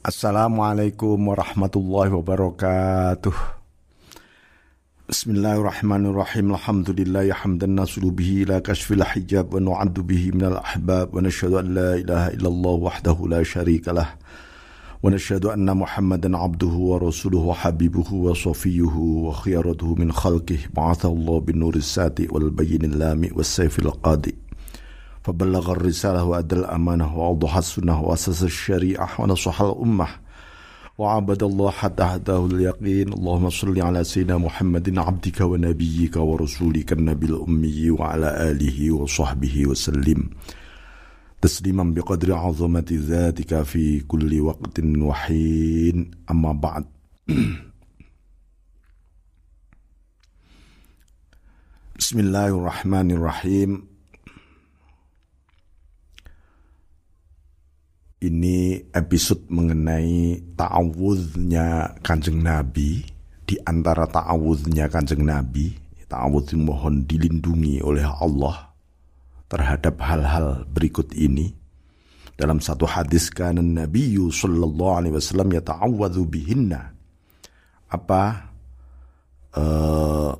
Assalamualaikum warahmatullahi wabarakatuh. Bismillahirrahmanirrahim. Alhamdulillah hamdan nasulu bihi la kashfil hijab wa nu'addu bihi minal ahbab wa nashhadu an la ilaha illallah wahdahu la syarika lah. Wa nashhadu anna Muhammadan abduhu wa rasuluhu wa habibuhu wa safiyuhu wa khiyaratuhu min khalqihi ba'athahu Allah bin فبلغ الرسالة وأدى الأمانة وأوضح السنة وأسس الشريعة ونصح الأمة وعبد الله حتى هداه اليقين. اللهم صل على سيدنا محمد عبدك ونبيك ورسولك النبي الأمي وعلى آله وصحبه وسلم. تسليما بقدر عظمة ذاتك في كل وقت وحين. أما بعد. بسم الله الرحمن الرحيم. Ini episode mengenai ta'awudnya kanjeng Nabi. Di antara ta'awudnya kanjeng Nabi ta'awudz mohon dilindungi oleh Allah terhadap hal-hal berikut ini. Dalam satu hadis kanan Nabi sallallahu alaihi wasallam ya ta'awadzu bihinna. Apa? Uh,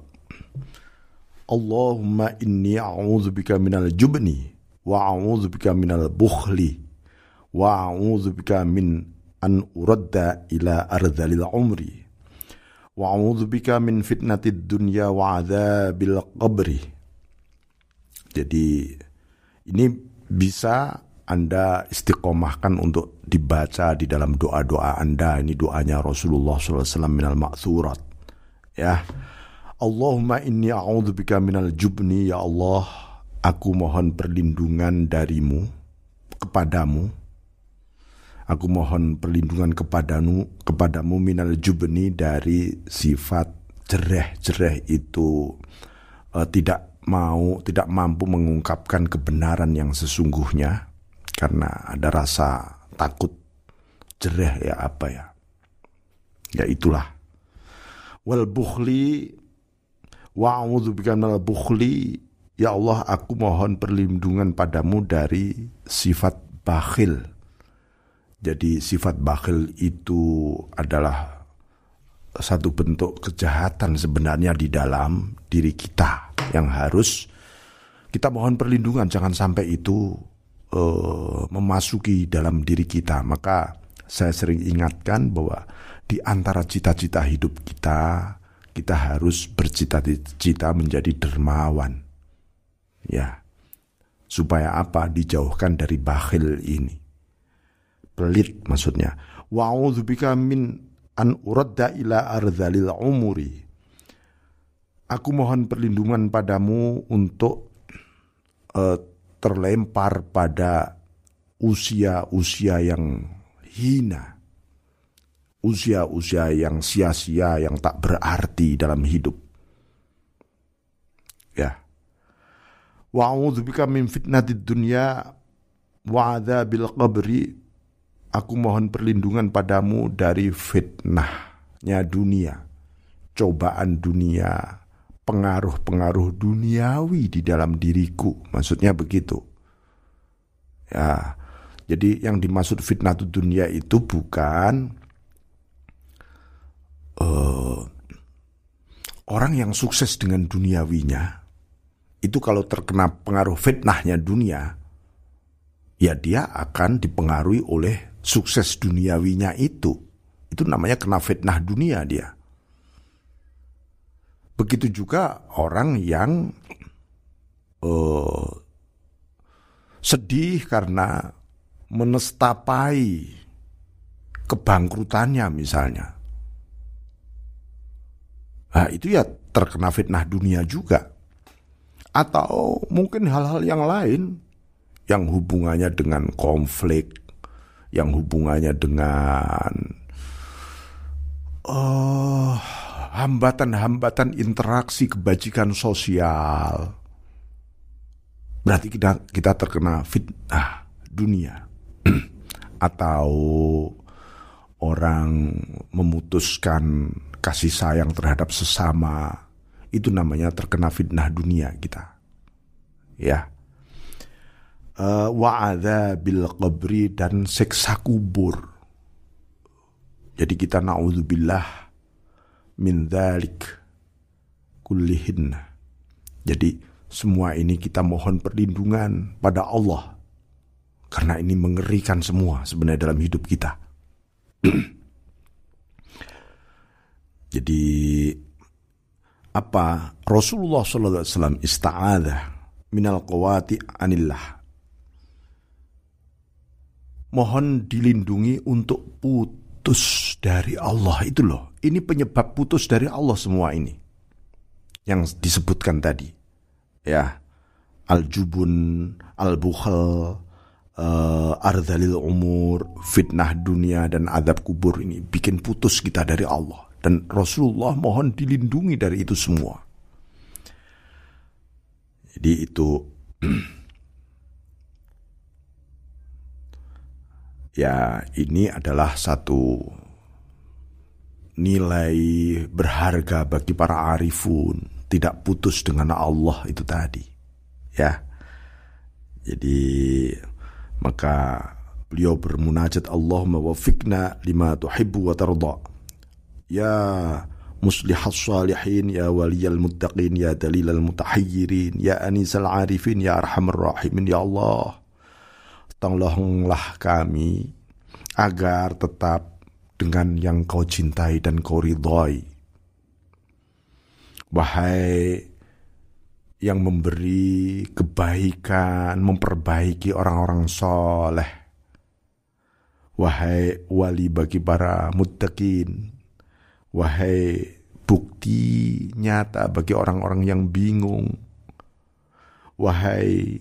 Allahumma inni a'udzubika minal jubni wa a'udzubika minal bukhli wa a'udzu bika min an uradda ila ardhalil umri wa a'udzu bika min fitnatid dunya wa adzabil qabri jadi ini bisa anda istiqomahkan untuk dibaca di dalam doa-doa Anda. Ini doanya Rasulullah SAW minal maksurat. Ya. Allahumma inni a'udzubika minal jubni ya Allah. Aku mohon perlindungan darimu kepadamu Aku mohon perlindungan kepadamu, kepadamu minal jubni dari sifat jereh-jereh itu uh, tidak mau, tidak mampu mengungkapkan kebenaran yang sesungguhnya karena ada rasa takut jereh ya apa ya. Ya itulah. Wal bukhli wa minal bukhli Ya Allah, aku mohon perlindungan padamu dari sifat bakhil jadi sifat bakhil itu adalah satu bentuk kejahatan sebenarnya di dalam diri kita yang harus kita mohon perlindungan jangan sampai itu uh, memasuki dalam diri kita. Maka saya sering ingatkan bahwa di antara cita-cita hidup kita kita harus bercita-cita menjadi dermawan. Ya. Supaya apa? Dijauhkan dari bakhil ini pelit maksudnya. Wa'udzubika min an uradda ila ardhalil umuri. Aku mohon perlindungan padamu untuk uh, terlempar pada usia-usia yang hina. Usia-usia yang sia-sia, yang tak berarti dalam hidup. Ya. Wa'udzubika min fitnatid dunya wa'adzabil qabri Aku mohon perlindungan padamu dari fitnahnya dunia, cobaan dunia, pengaruh-pengaruh duniawi di dalam diriku. Maksudnya begitu. Ya, jadi yang dimaksud fitnah dunia itu bukan uh, orang yang sukses dengan duniawinya. Itu kalau terkena pengaruh fitnahnya dunia, ya dia akan dipengaruhi oleh sukses duniawinya itu, itu namanya kena fitnah dunia dia. Begitu juga orang yang uh, sedih karena menestapai kebangkrutannya misalnya. Nah, itu ya terkena fitnah dunia juga. Atau mungkin hal-hal yang lain yang hubungannya dengan konflik, yang hubungannya dengan hambatan hambatan-hambatan interaksi kebajikan sosial. Berarti kita kita terkena fitnah dunia atau orang memutuskan kasih sayang terhadap sesama itu namanya terkena fitnah dunia kita. Ya uh, wa'adha bil qabri dan seksa kubur. Jadi kita na'udzubillah min dhalik kullihin. Jadi semua ini kita mohon perlindungan pada Allah. Karena ini mengerikan semua sebenarnya dalam hidup kita. Jadi apa Rasulullah SAW ista'adah minal qawati anillah. Mohon dilindungi untuk putus dari Allah itu loh. Ini penyebab putus dari Allah semua ini. Yang disebutkan tadi. Ya. Al-jubun, al-bukhal, uh, ardhalil umur, fitnah dunia dan adab kubur ini bikin putus kita dari Allah. Dan Rasulullah mohon dilindungi dari itu semua. Jadi itu ya ini adalah satu nilai berharga bagi para arifun. Tidak putus dengan Allah itu tadi. Ya. Jadi maka beliau bermunajat Allahumma wafiqna lima tuhibbu wa tarda. Ya muslihas salihin ya waliyal muttaqin ya dalilal mutahayyirin ya anisal arifin ya arhamar rahimin ya Allah tolonglah kami agar tetap dengan yang kau cintai dan kau ridhoi. Wahai yang memberi kebaikan memperbaiki orang-orang soleh. Wahai wali bagi para muttaqin. Wahai bukti nyata bagi orang-orang yang bingung. Wahai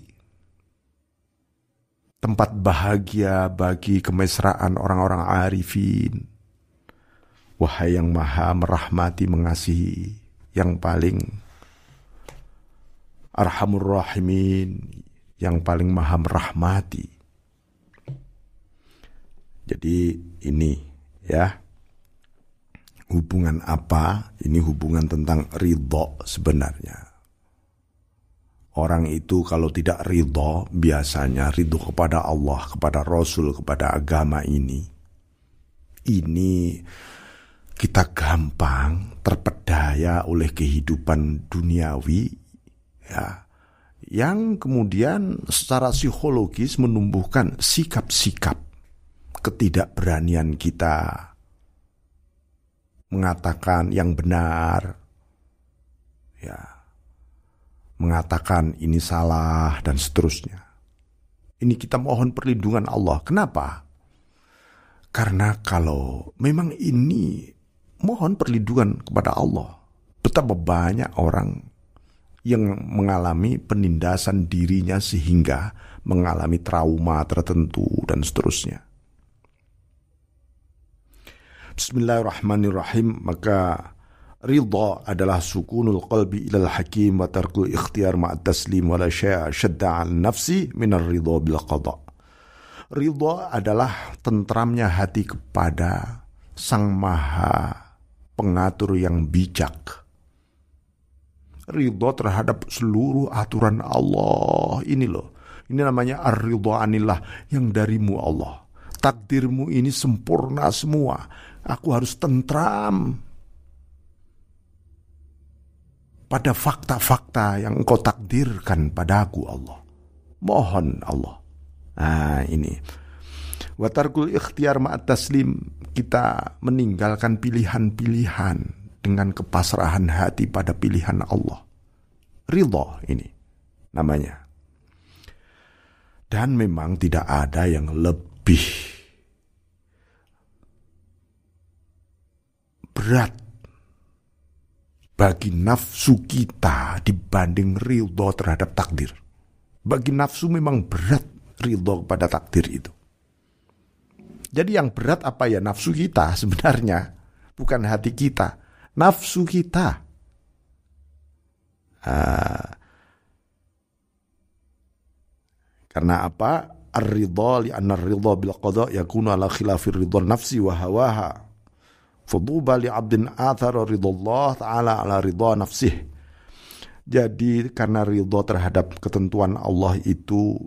tempat bahagia bagi kemesraan orang-orang arifin. Wahai yang maha merahmati mengasihi, yang paling arhamur rahimin, yang paling maha merahmati. Jadi ini ya hubungan apa? Ini hubungan tentang ridho sebenarnya. Orang itu kalau tidak ridho, biasanya ridho kepada Allah, kepada Rasul, kepada agama ini. Ini kita gampang terpedaya oleh kehidupan duniawi, ya, yang kemudian secara psikologis menumbuhkan sikap-sikap ketidakberanian kita. Mengatakan yang benar, ya, mengatakan ini salah dan seterusnya. Ini kita mohon perlindungan Allah. Kenapa? Karena kalau memang ini mohon perlindungan kepada Allah, betapa banyak orang yang mengalami penindasan dirinya sehingga mengalami trauma tertentu dan seterusnya. Bismillahirrahmanirrahim maka ridha adalah sukunul qalbi ilal hakim wa tarkul ikhtiyar ma'at taslim wa la syai'a syadda nafsi minar ridha bil qada. Ridha adalah tentramnya hati kepada Sang Maha Pengatur yang bijak. Ridha terhadap seluruh aturan Allah. Ini loh. Ini namanya ar-ridha anillah yang darimu Allah. Takdirmu ini sempurna semua Aku harus tentram pada fakta-fakta yang engkau takdirkan padaku Allah. Mohon Allah. Nah ini. Watarkul ikhtiar ma'at taslim. Kita meninggalkan pilihan-pilihan dengan kepasrahan hati pada pilihan Allah. Ridho ini namanya. Dan memang tidak ada yang lebih berat bagi nafsu kita dibanding ridho terhadap takdir. Bagi nafsu memang berat ridho kepada takdir itu. Jadi yang berat apa ya nafsu kita sebenarnya bukan hati kita, nafsu kita. Uh, karena apa? Ar-ridha li anna ar-ridha bil qada yakunu ala khilafir ridha nafsi wa hawaha Fuduba li abdin athar ridullah ta'ala ala ridha nafsih. Jadi karena ridho terhadap ketentuan Allah itu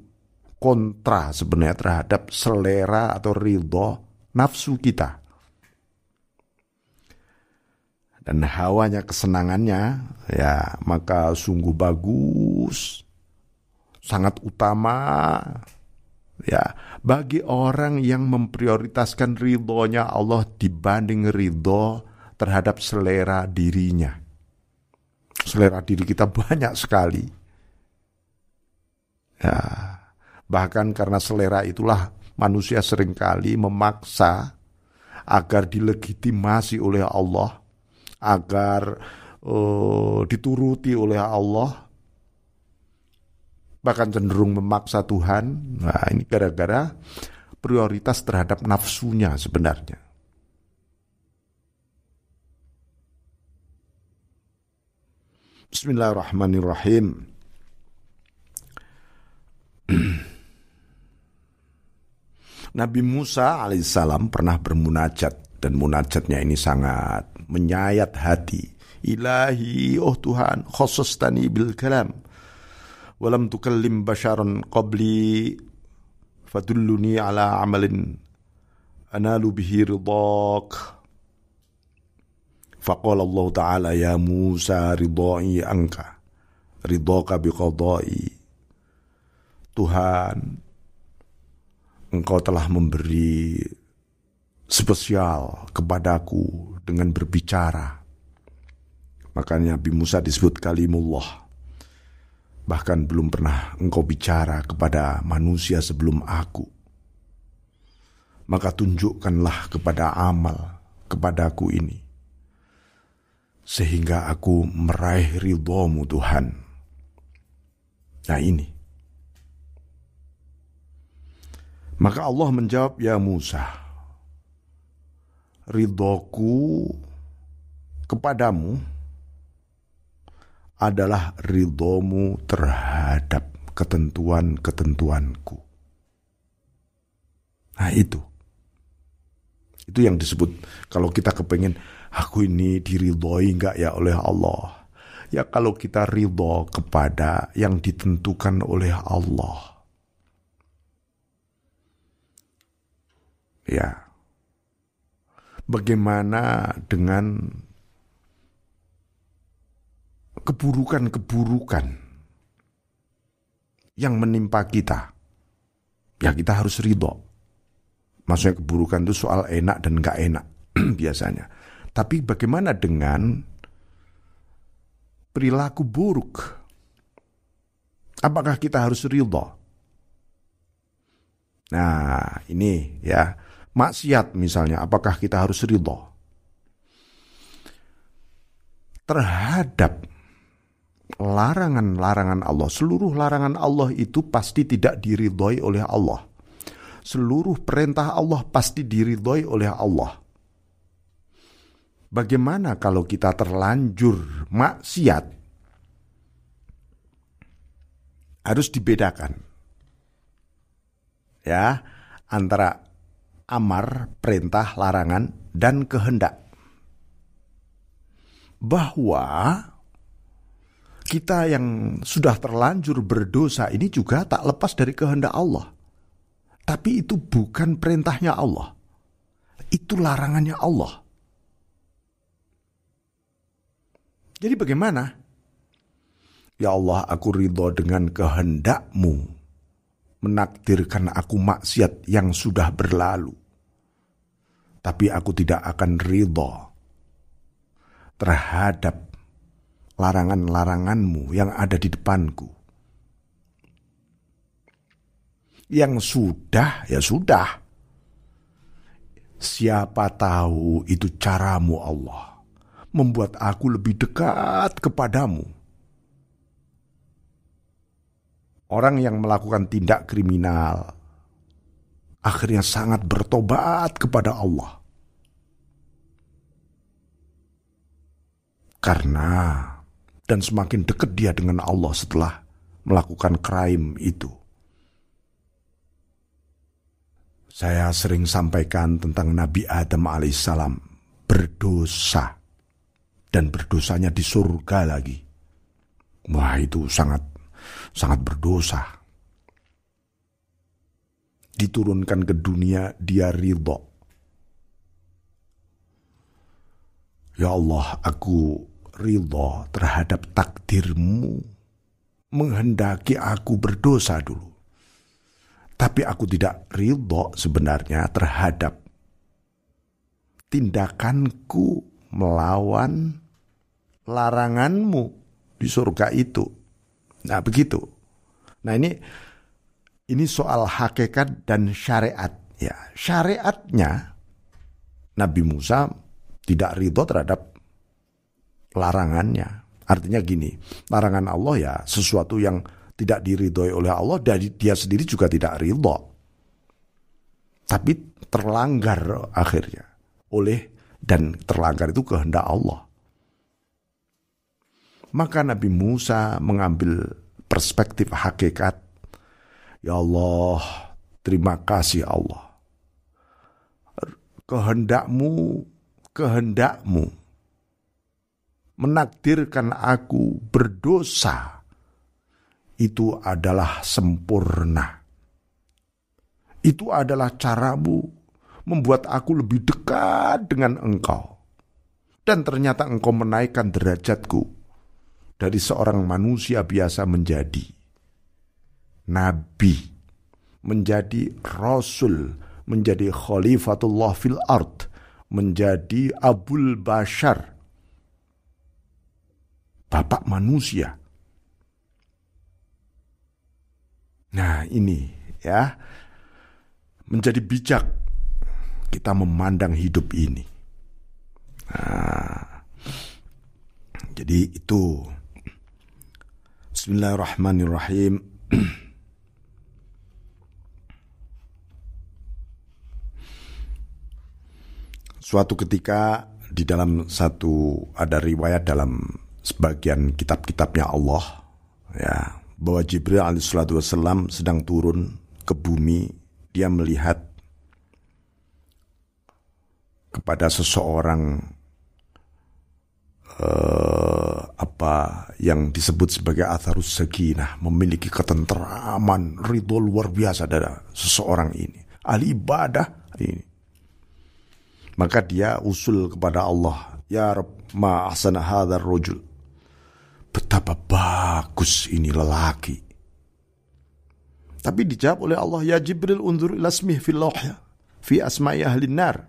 kontra sebenarnya terhadap selera atau ridho nafsu kita. dan hawanya kesenangannya, ya maka sungguh bagus, sangat utama, ya bagi orang yang memprioritaskan ridhonya Allah dibanding ridho terhadap selera dirinya. Selera diri kita banyak sekali. Ya, bahkan karena selera itulah manusia sering kali memaksa agar dilegitimasi oleh Allah agar uh, dituruti oleh Allah bahkan cenderung memaksa Tuhan. Nah, ini gara-gara prioritas terhadap nafsunya sebenarnya. Bismillahirrahmanirrahim. Nabi Musa alaihissalam pernah bermunajat dan munajatnya ini sangat menyayat hati. Ilahi, oh Tuhan, tani bil kalam walam tukallim basharan qabli fadulluni ala amalin analu bihi ridak. Faqala Allah ta'ala ya Musa ridai angka ridaka biqadai. Tuhan engkau telah memberi spesial kepadaku dengan berbicara. Makanya Nabi Musa disebut kalimullah. Bahkan belum pernah engkau bicara kepada manusia sebelum aku. Maka tunjukkanlah kepada amal kepadaku ini. Sehingga aku meraih ridhomu Tuhan. Nah ini. Maka Allah menjawab, Ya Musa, ridhoku kepadamu adalah ridhomu terhadap ketentuan-ketentuanku. Nah itu. Itu yang disebut kalau kita kepengen aku ini diridhoi enggak ya oleh Allah. Ya kalau kita ridho kepada yang ditentukan oleh Allah. Ya, bagaimana dengan keburukan-keburukan yang menimpa kita. Ya kita harus ridho. Maksudnya keburukan itu soal enak dan gak enak biasanya. Tapi bagaimana dengan perilaku buruk? Apakah kita harus ridho? Nah ini ya maksiat misalnya, apakah kita harus ridho? Terhadap larangan-larangan Allah, seluruh larangan Allah itu pasti tidak diridhoi oleh Allah. Seluruh perintah Allah pasti diridhoi oleh Allah. Bagaimana kalau kita terlanjur maksiat? Harus dibedakan. Ya, antara amar, perintah, larangan, dan kehendak. Bahwa kita yang sudah terlanjur berdosa ini juga tak lepas dari kehendak Allah. Tapi itu bukan perintahnya Allah. Itu larangannya Allah. Jadi bagaimana? Ya Allah, aku ridho dengan kehendakmu menakdirkan aku maksiat yang sudah berlalu tapi aku tidak akan ridho terhadap larangan-laranganmu yang ada di depanku. Yang sudah, ya sudah. Siapa tahu itu caramu Allah. Membuat aku lebih dekat kepadamu. Orang yang melakukan tindak kriminal, akhirnya sangat bertobat kepada Allah. Karena dan semakin dekat dia dengan Allah setelah melakukan crime itu. Saya sering sampaikan tentang Nabi Adam alaihissalam berdosa dan berdosanya di surga lagi. Wah itu sangat sangat berdosa diturunkan ke dunia dia ridho. Ya Allah, aku ridho terhadap takdirmu menghendaki aku berdosa dulu. Tapi aku tidak ridho sebenarnya terhadap tindakanku melawan laranganmu di surga itu. Nah begitu. Nah ini ini soal hakikat dan syariat. Ya syariatnya Nabi Musa tidak ridho terhadap larangannya. Artinya gini, larangan Allah ya sesuatu yang tidak diridhoi oleh Allah dari dia sendiri juga tidak ridho. Tapi terlanggar akhirnya oleh dan terlanggar itu kehendak Allah. Maka Nabi Musa mengambil perspektif hakikat. Ya Allah, terima kasih Allah. Kehendakmu, kehendakmu menakdirkan aku berdosa itu adalah sempurna. Itu adalah caramu membuat aku lebih dekat dengan engkau. Dan ternyata engkau menaikkan derajatku dari seorang manusia biasa menjadi nabi, menjadi rasul, menjadi khalifatullah fil ard, menjadi abul bashar, bapak manusia. Nah, ini ya menjadi bijak kita memandang hidup ini. Nah, jadi itu Bismillahirrahmanirrahim. Suatu ketika di dalam satu ada riwayat dalam sebagian kitab-kitabnya Allah ya. Bahwa Jibril alaihissalam sedang turun ke bumi dia melihat kepada seseorang uh, apa yang disebut sebagai atharus sakinah memiliki ketentraman ridho luar biasa dari seseorang ini. Ahli ibadah ini. Maka dia usul kepada Allah ya Rabb ma ahsana hadzal rajul Betapa bagus ini lelaki. Tapi dijawab oleh Allah, Ya Jibril undur ila smih fil lawhya, fi asma'i ahli nar.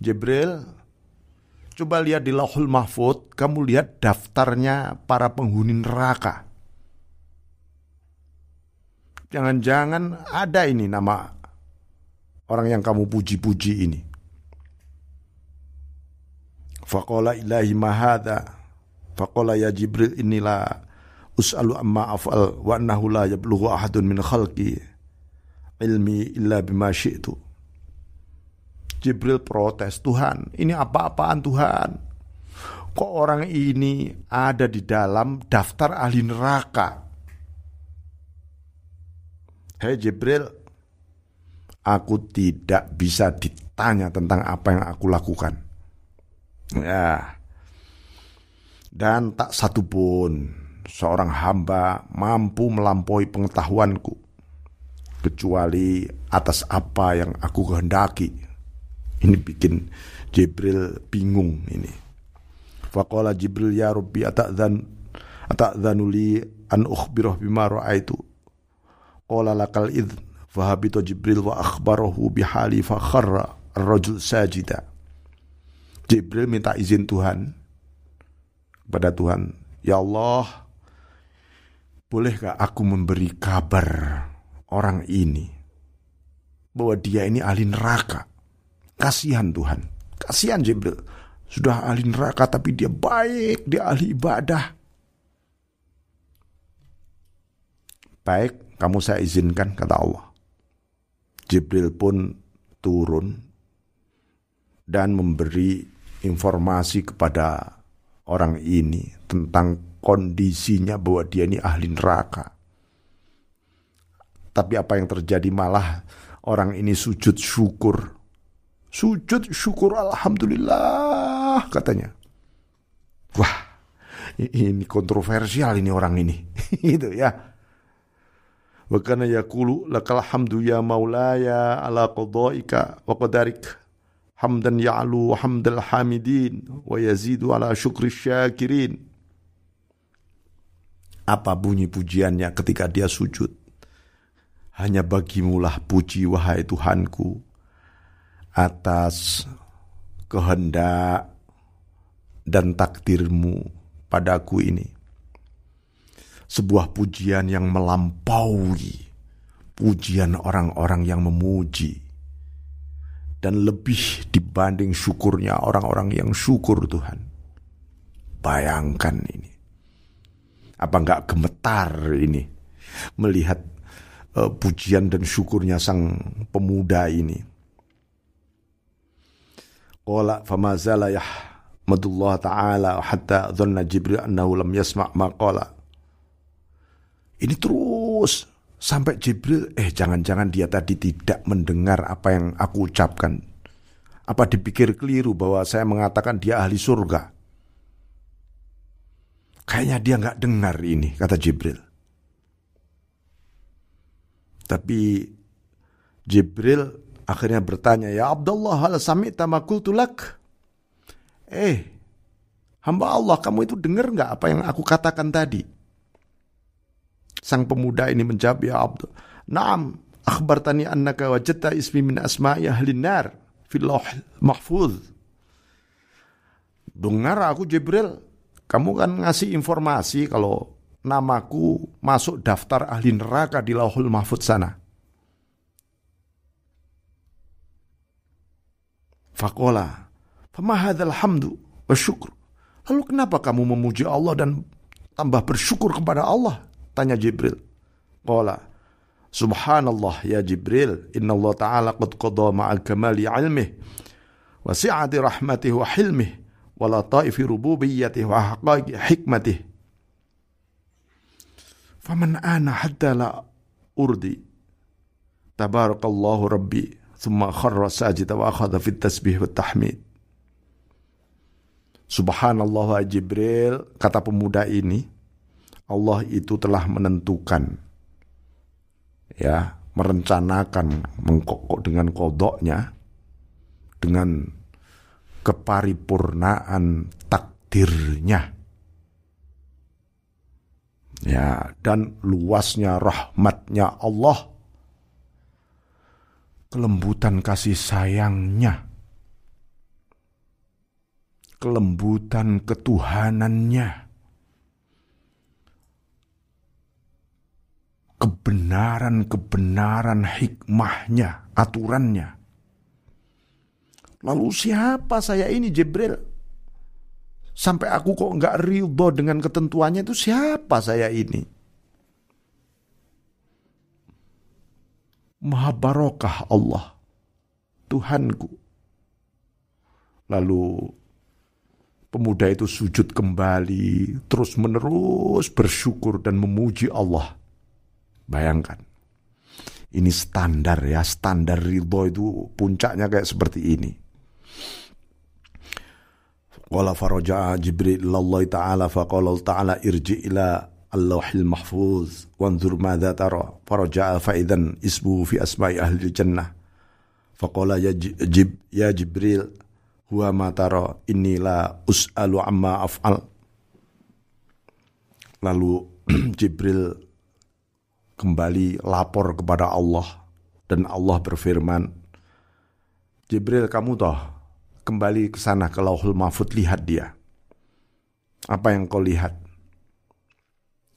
Jibril, coba lihat di lauhul mahfud, kamu lihat daftarnya para penghuni neraka. Jangan-jangan ada ini nama orang yang kamu puji-puji ini. Faqala ilahi mahada Faqala ya Jibril inilah us'alu amma af'al wa annahu la yablughu ahadun min khalqi ilmi illa bima syi'tu. Jibril protes, Tuhan, ini apa-apaan Tuhan? Kok orang ini ada di dalam daftar ahli neraka? Hei Jibril, aku tidak bisa ditanya tentang apa yang aku lakukan. Ya, dan tak satu pun seorang hamba mampu melampaui pengetahuanku kecuali atas apa yang aku kehendaki. Ini bikin Jibril bingung ini. Faqala Jibril ya Rabbi ata'dhan ata'dhanu li an ukhbirah bima ra'aitu. Qala lakal idh fahabita Jibril wa akhbarahu bihali fa kharra ar-rajul sajida. Jibril minta izin Tuhan kepada Tuhan, "Ya Allah, bolehkah aku memberi kabar orang ini bahwa dia ini ahli neraka?" Kasihan Tuhan, kasihan Jibril. Sudah ahli neraka tapi dia baik, dia ahli ibadah. Baik, kamu saya izinkan kata Allah. Jibril pun turun dan memberi informasi kepada orang ini tentang kondisinya bahwa dia ini ahli neraka. Tapi apa yang terjadi malah orang ini sujud syukur. Sujud syukur alhamdulillah katanya. Wah, ini kontroversial ini orang ini. Itu ya. Wa kana yaqulu lakal hamdu ya maulaya ala qadaika wa qadarik hamdan ya'lu hamdal hamidin wa yazidu ala syukri syakirin. Apa bunyi pujiannya ketika dia sujud? Hanya bagimulah puji wahai Tuhanku atas kehendak dan takdirmu padaku ini. Sebuah pujian yang melampaui pujian orang-orang yang memuji dan lebih dibanding syukurnya orang-orang yang syukur Tuhan. Bayangkan ini. Apa enggak gemetar ini melihat uh, pujian dan syukurnya sang pemuda ini. Qala famazala yahmadullah ta'ala hatta dhanna Jibril annahu lam yasma' ma qala. Ini terus Sampai Jibril, eh jangan-jangan dia tadi tidak mendengar apa yang aku ucapkan. Apa dipikir keliru bahwa saya mengatakan dia ahli surga? Kayaknya dia nggak dengar ini, kata Jibril. Tapi Jibril akhirnya bertanya, Ya Abdullah, hal sami tamakul tulak? Eh, hamba Allah, kamu itu dengar nggak apa yang aku katakan tadi? Sang pemuda ini menjawab, Ya Abdul, Naam, akhbartani annaka wajadta ismi min asma'i ahlin nar fil mahfuz. Dengar aku Jibril, kamu kan ngasih informasi kalau namaku masuk daftar ahli neraka di lauhul mahfud sana. Fakola, fama hadzal hamdu wa syukur. Lalu kenapa kamu memuji Allah dan tambah bersyukur kepada Allah? Tanya Jibril. Qala, Subhanallah ya Jibril, inna Allah Ta'ala qad qadha ma'al kamali ilmih, wa si'ati rahmatih wa hilmih, wa lataifi rububiyyatih wa haqaiqi hikmatih. Faman ana hatta la urdi. Tabarakallahu rabbi, thumma kharra sajida wa akhadha fit tasbih wa tahmid. Subhanallah Jibril, kata pemuda ini, Allah itu telah menentukan ya merencanakan mengkokok dengan kodoknya dengan keparipurnaan takdirnya. Ya dan luasnya rahmatnya Allah kelembutan kasih sayangnya kelembutan ketuhanannya kebenaran-kebenaran hikmahnya, aturannya. Lalu siapa saya ini Jibril? Sampai aku kok nggak ridho dengan ketentuannya itu siapa saya ini? Maha barokah Allah, Tuhanku. Lalu pemuda itu sujud kembali, terus menerus bersyukur dan memuji Allah Bayangkan. Ini standar ya, standar ridho itu puncaknya kayak seperti ini. Qala faraja'a Jibril Allah Ta'ala faqala Ta'ala irji ila Allahil mahfuz wanzur madza tara faraja'a fa idzan ismu fi asma'i ahli jannah faqala ya Jib ya Jibril huwa ma tara inni la us'alu amma af'al lalu Jibril kembali lapor kepada Allah dan Allah berfirman, Jibril kamu toh kembali ke sana ke Lauhul Mahfud lihat dia. Apa yang kau lihat?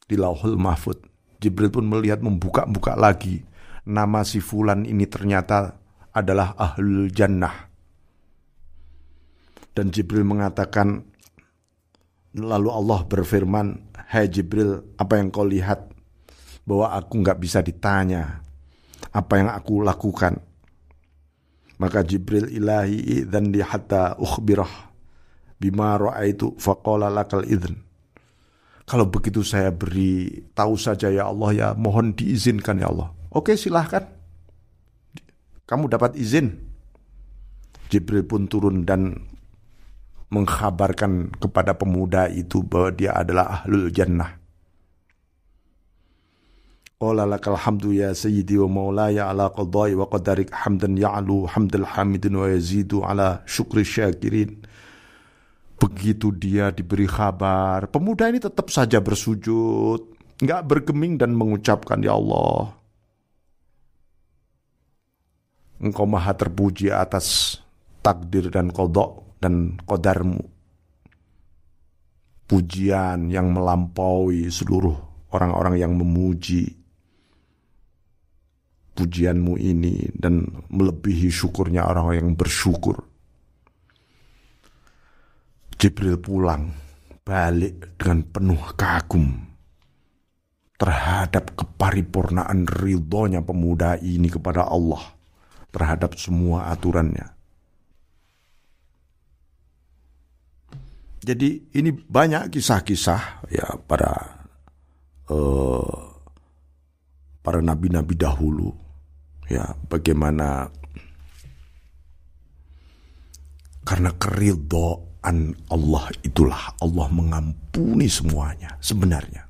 Di Lauhul Mahfud. Jibril pun melihat membuka-buka lagi. Nama si Fulan ini ternyata adalah Ahlul Jannah. Dan Jibril mengatakan, lalu Allah berfirman, Hai Jibril, apa yang kau lihat? Bahwa aku nggak bisa ditanya apa yang aku lakukan. Maka Jibril ilahi dan di hatta ukhbirah bima ra'aitu faqala lakal. Kalau begitu saya beri tahu saja ya Allah ya mohon diizinkan ya Allah. Oke silahkan. Kamu dapat izin. Jibril pun turun dan mengkhabarkan kepada pemuda itu bahwa dia adalah ahlul jannah. Qala lakal hamdu ya sayyidi wa maulaya ala qadai wa qadarik hamdan ya'lu hamdal hamidin wa yazidu ala syukri syakirin. Begitu dia diberi kabar, pemuda ini tetap saja bersujud, nggak bergeming dan mengucapkan ya Allah. Engkau maha terpuji atas takdir dan kodok dan kodarmu. Pujian yang melampaui seluruh orang-orang yang memuji pujianmu ini dan melebihi syukurnya orang yang bersyukur. Jibril pulang balik dengan penuh kagum terhadap keparipurnaan ridhonya pemuda ini kepada Allah terhadap semua aturannya. Jadi ini banyak kisah-kisah ya para uh, para nabi-nabi dahulu ya bagaimana karena keridhaan Allah itulah Allah mengampuni semuanya sebenarnya.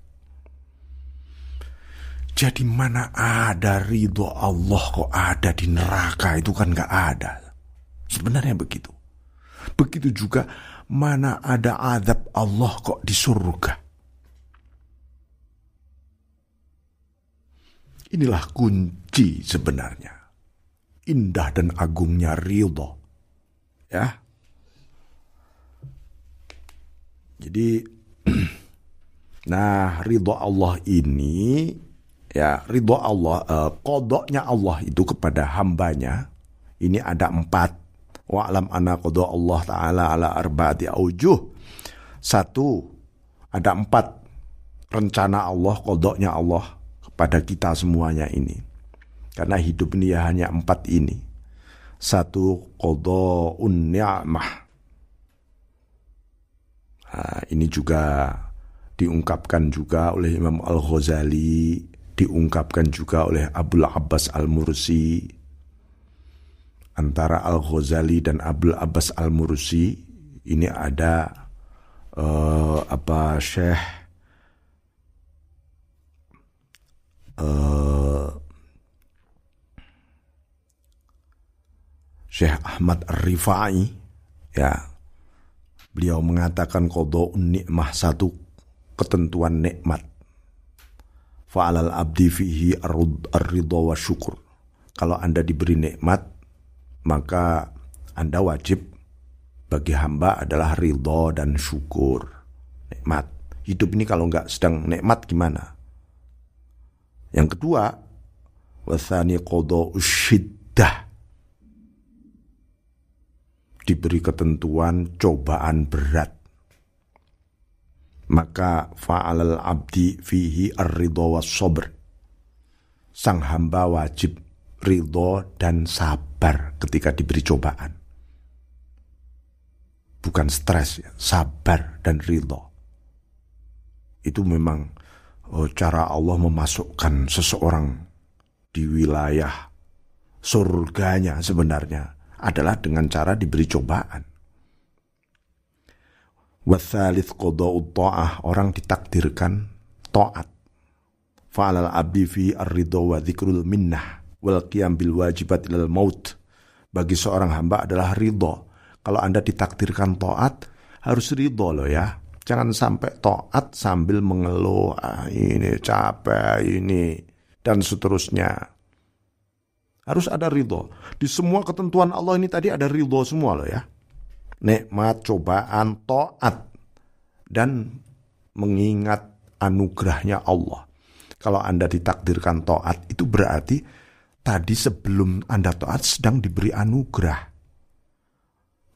Jadi mana ada ridho Allah kok ada di neraka itu kan gak ada. Sebenarnya begitu. Begitu juga mana ada azab Allah kok di surga. Inilah kunci sebenarnya. Indah dan agungnya ridho. Ya. Jadi nah ridho Allah ini ya ridho Allah uh, kodoknya Allah itu kepada hambanya ini ada empat wa'lam ana kodok Allah taala ala arba'ati aujuh satu ada empat rencana Allah kodoknya Allah pada kita semuanya ini. Karena hidup ini ya hanya empat ini. Satu qada'un ni'mah. Nah, ini juga diungkapkan juga oleh Imam Al-Ghazali, diungkapkan juga oleh Abdul Abbas Al-Mursi. Antara Al-Ghazali dan Abdul Abbas Al-Mursi ini ada uh, apa Syekh uh, Syekh Ahmad Ar-Rifai ya beliau mengatakan kodo nikmah satu ketentuan nikmat. Fa'alal abdi fihi ar-ridha wa syukur. Kalau Anda diberi nikmat maka Anda wajib bagi hamba adalah ridho dan syukur nikmat. Hidup ini kalau nggak sedang nikmat gimana? Yang kedua, wasani kodo Diberi ketentuan cobaan berat. Maka fa'alal abdi fihi ar-ridho was. Sang hamba wajib ridho dan sabar ketika diberi cobaan. Bukan stres, ya, sabar dan ridho. Itu memang oh, cara Allah memasukkan seseorang di wilayah surganya sebenarnya adalah dengan cara diberi cobaan. Wathalith qada'ud ta'ah, orang ditakdirkan taat. Fa'alal abdi fi ar-ridho wa dhikrul minnah wal qiyam bil wajibat ilal maut. Bagi seorang hamba adalah ridho. Kalau Anda ditakdirkan taat, harus ridho loh ya. Jangan sampai toat sambil mengeluh, ah, ini capek, ini, dan seterusnya. Harus ada ridho. Di semua ketentuan Allah ini tadi ada ridho semua loh ya. Nikmat, cobaan, toat. Dan mengingat anugerahnya Allah. Kalau Anda ditakdirkan toat, itu berarti tadi sebelum Anda toat sedang diberi anugerah.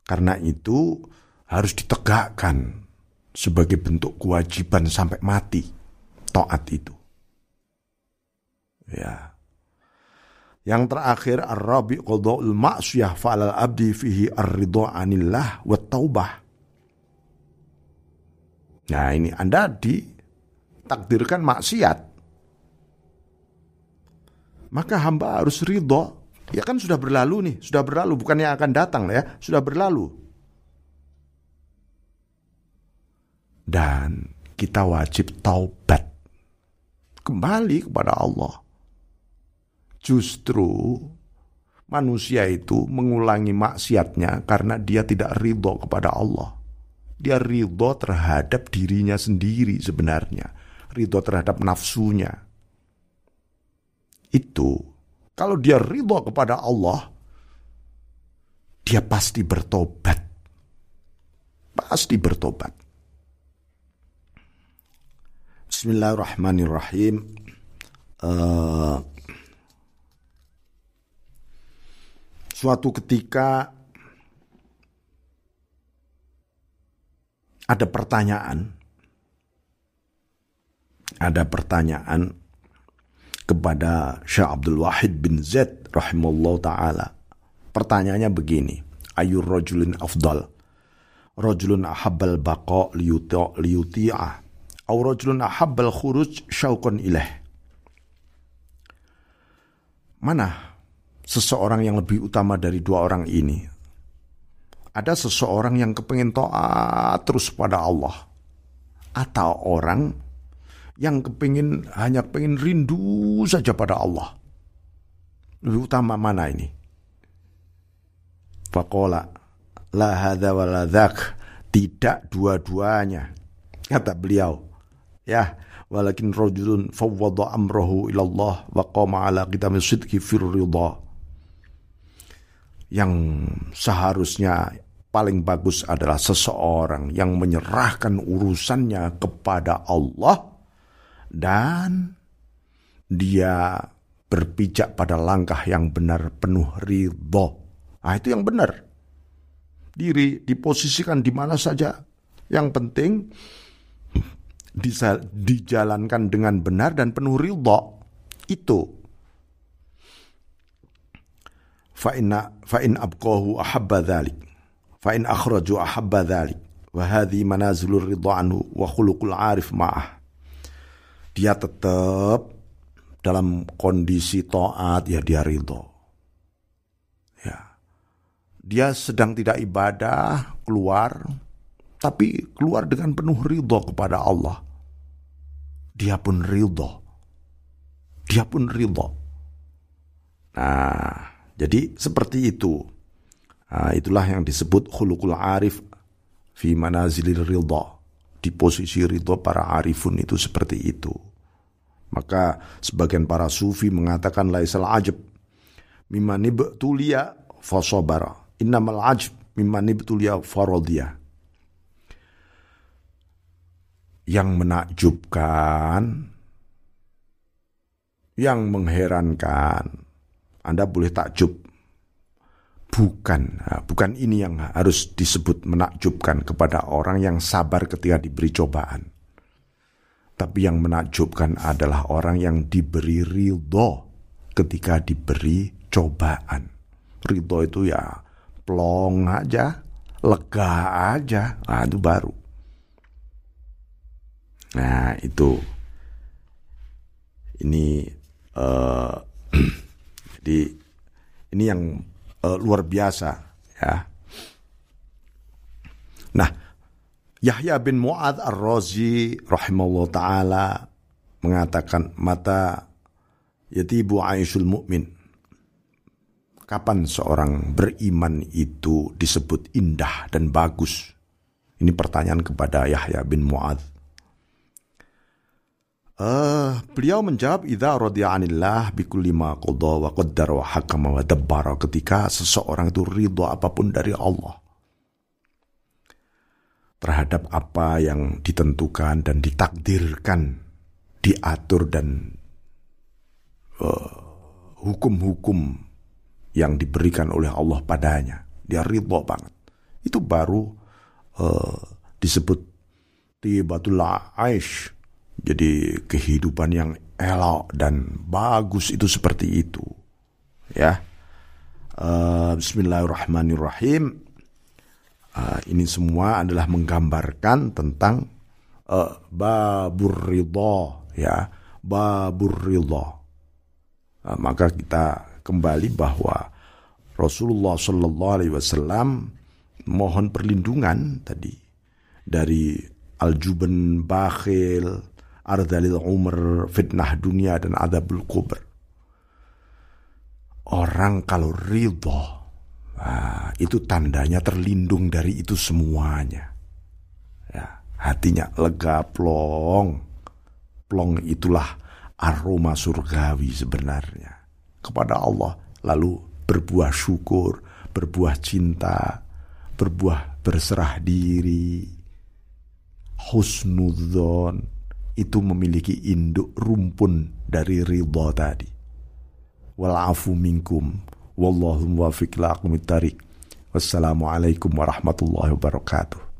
Karena itu harus ditegakkan sebagai bentuk kewajiban sampai mati taat itu. Ya. Yang terakhir ar-rabi qada'ul ma'siyah fa'alal abdi fihi ar-ridha 'anillah wa taubah. Nah, ini Anda ditakdirkan maksiat. Maka hamba harus ridho. Ya kan sudah berlalu nih, sudah berlalu bukannya akan datang ya, sudah berlalu. dan kita wajib taubat kembali kepada Allah. Justru manusia itu mengulangi maksiatnya karena dia tidak ridho kepada Allah. Dia ridho terhadap dirinya sendiri sebenarnya. Ridho terhadap nafsunya. Itu, kalau dia ridho kepada Allah, dia pasti bertobat. Pasti bertobat. Bismillahirrahmanirrahim. Uh, suatu ketika ada pertanyaan ada pertanyaan kepada Syekh Abdul Wahid bin Zaid rahimallahu taala. Pertanyaannya begini, ayur rajulin afdal? Rajulun ahabbal baqa liyuti'a au rajulun ahabbal khuruj syauqan ilaih. Mana seseorang yang lebih utama dari dua orang ini. Ada seseorang yang kepengen taat terus pada Allah. Atau orang yang kepingin hanya pengen rindu saja pada Allah. Lebih utama mana ini? Fakola la hadha Tidak dua-duanya. Kata beliau. Ya, walakin rajulun fawwada amrahu ilallah wa qama ala qidami sidqi fir ridha yang seharusnya paling bagus adalah seseorang yang menyerahkan urusannya kepada Allah dan dia berpijak pada langkah yang benar penuh ridho. Nah, itu yang benar. Diri diposisikan di mana saja. Yang penting dijalankan dengan benar dan penuh ridho. Itu fa inna fa in abqahu ahabba dhalik fa in akhraju ahabba dhalik wa hadhi manazilur ridha anhu wa khuluqul arif ma'ah dia tetap dalam kondisi taat ya dia ridho. Ya. Dia sedang tidak ibadah keluar tapi keluar dengan penuh ridho kepada Allah. Dia pun ridho. Dia pun ridho. Nah jadi seperti itu. Nah, itulah yang disebut khulukul arif fi manazilir ridha. Di posisi ridha para arifun itu seperti itu. Maka sebagian para sufi mengatakan laisal ajab mimman ibtuliya fasobara. Innamal ajab mimman ibtuliya faradiyah. Yang menakjubkan, yang mengherankan, anda boleh takjub. Bukan, nah, bukan ini yang harus disebut menakjubkan kepada orang yang sabar ketika diberi cobaan. Tapi yang menakjubkan adalah orang yang diberi ridho ketika diberi cobaan. Ridho itu ya plong aja, lega aja, nah, itu baru. Nah itu ini uh, ini yang uh, luar biasa ya. Nah, Yahya bin Mu'ad Ar-Razi rahimahullah taala mengatakan mata yatibu aisyul mu'min. Kapan seorang beriman itu disebut indah dan bagus? Ini pertanyaan kepada Yahya bin Mu'ad. Uh, beliau menjawab idza radiya anillah bikulli ma qada wa qaddara wa hakama wa dabbara. Ketika seseorang itu ridho apa pun dari Allah terhadap apa yang ditentukan dan ditakdirkan diatur dan uh, hukum-hukum yang diberikan oleh Allah padanya dia ridho banget. Itu baru uh, disebut tibatul aish jadi kehidupan yang elok dan bagus itu seperti itu. Ya. Uh, Bismillahirrahmanirrahim. Uh, ini semua adalah menggambarkan tentang uh, babur ridho ya, babur ridho. Uh, maka kita kembali bahwa Rasulullah Shallallahu Alaihi Wasallam mohon perlindungan tadi dari aljuban bakhil, ardalil umur, fitnah dunia dan adabul kubur. Orang kalau ridho, nah, itu tandanya terlindung dari itu semuanya. Ya, hatinya lega plong. Plong itulah aroma surgawi sebenarnya kepada Allah. Lalu berbuah syukur, berbuah cinta, berbuah berserah diri, husnudzon, itu memiliki induk rumpun dari ridha tadi. Walafu minkum. Wallahu muwafiq la Wassalamualaikum warahmatullahi wabarakatuh.